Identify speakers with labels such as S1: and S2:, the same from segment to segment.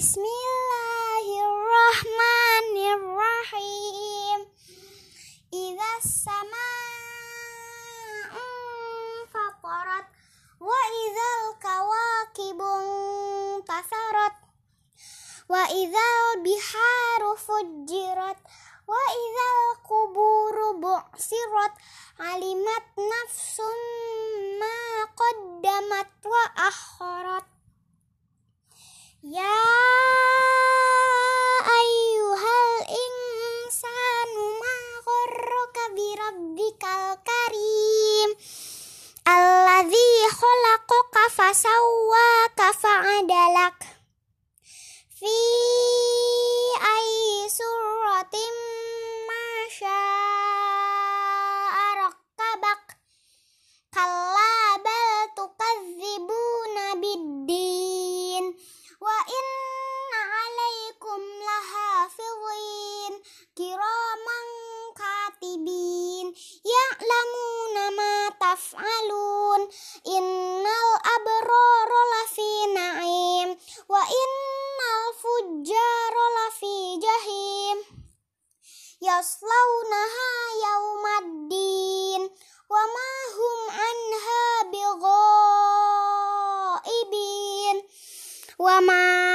S1: Bismillahirrahmanirrahim. Iza sama fatarat wa idzal kawakibun tasarat wa idzal biharu fujirat wa idzal quburu bu'sirat alimat nafsun ma qaddamat wa akhirat ya ayyuhal insanu ma gharraka bi rabbikal karim. Alladzi khalaqaka fasawwaka fa'adalak fi ma taf'alun innal abrara lafi na'im. Wa innal fujjara lafi jahim. Yaslaunaha yaumaddin wa ma hum anha bighaibin. Wa ma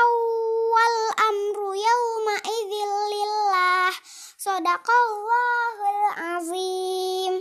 S1: awal amru yauma idzin lillah. Sadaqallahul azim.